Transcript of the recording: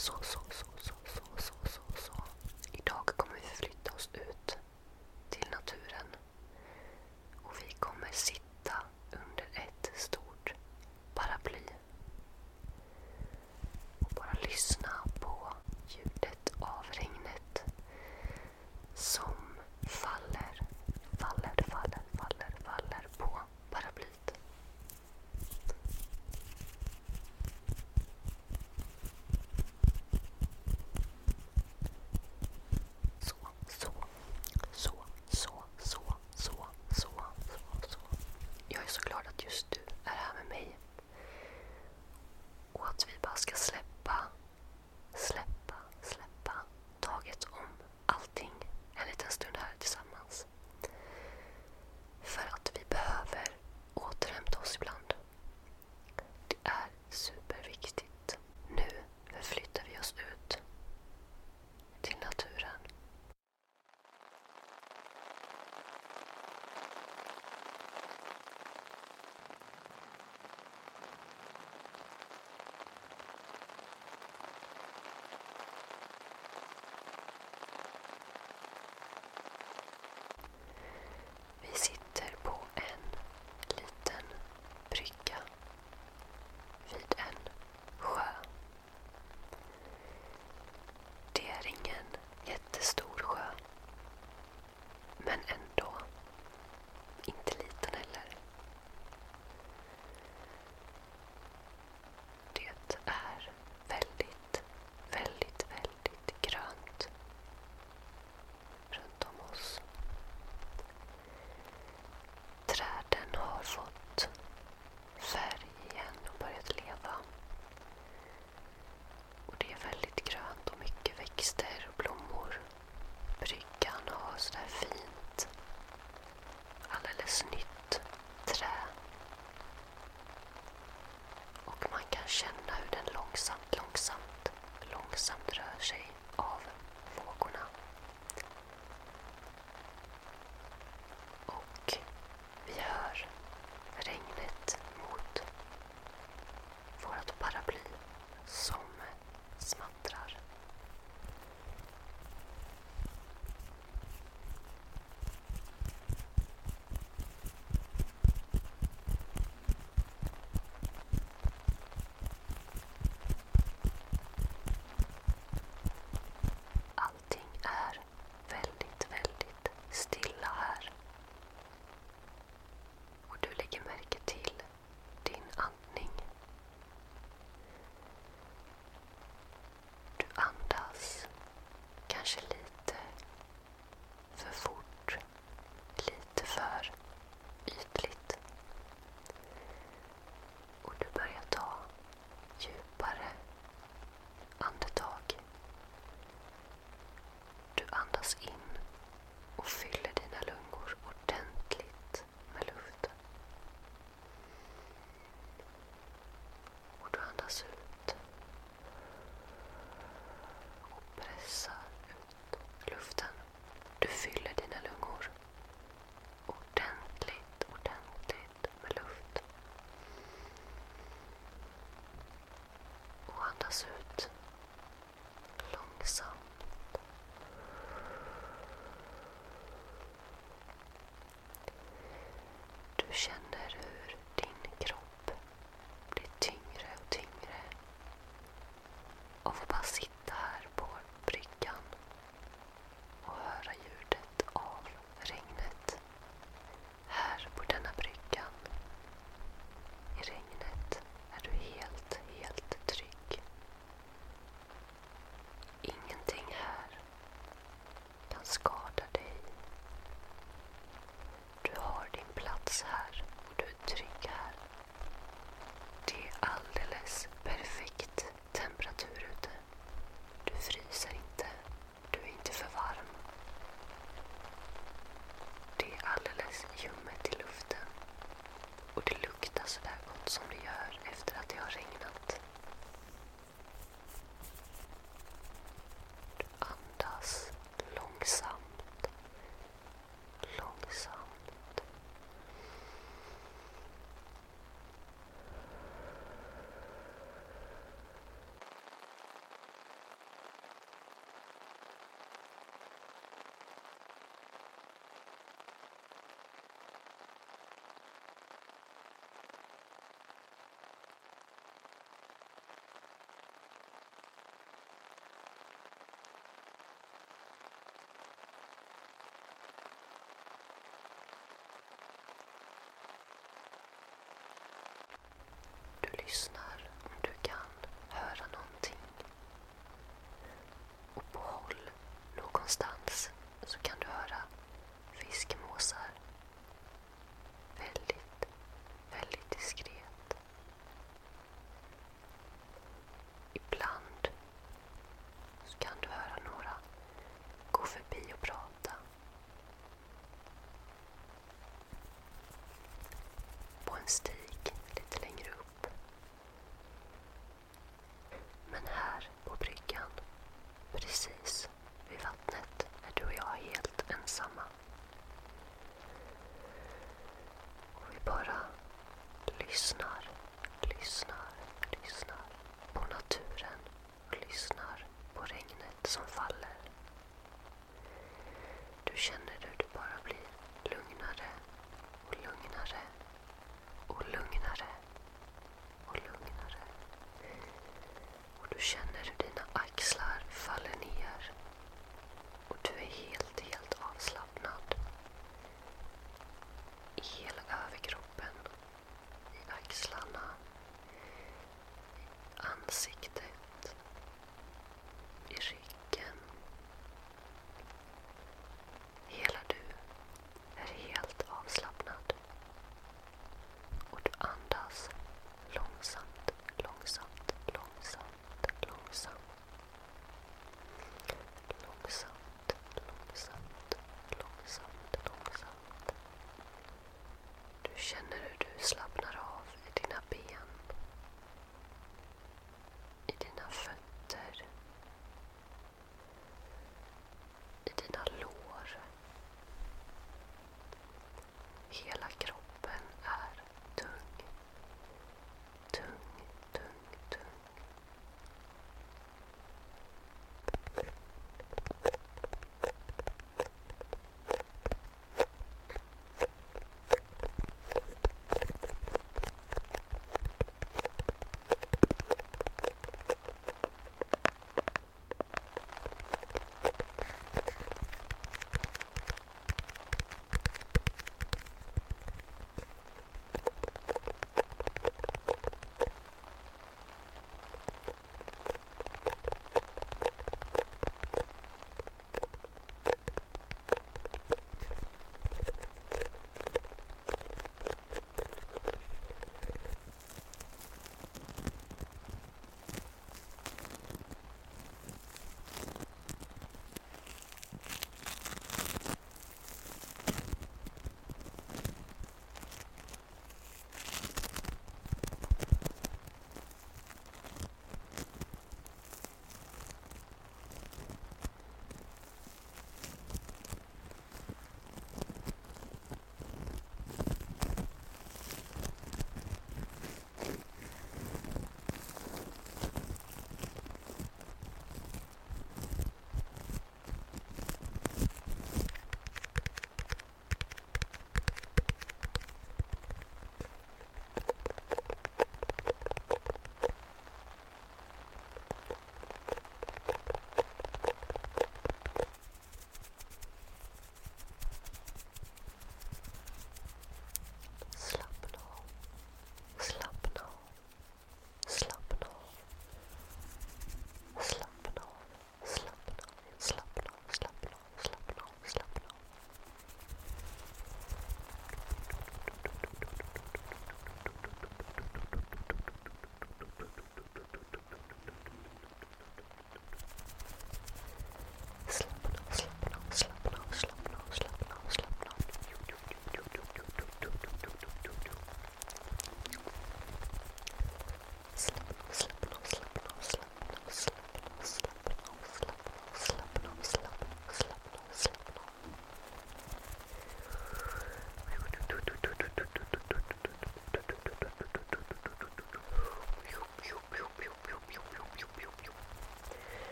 そう。andas in och fyll. не знаю. и снова.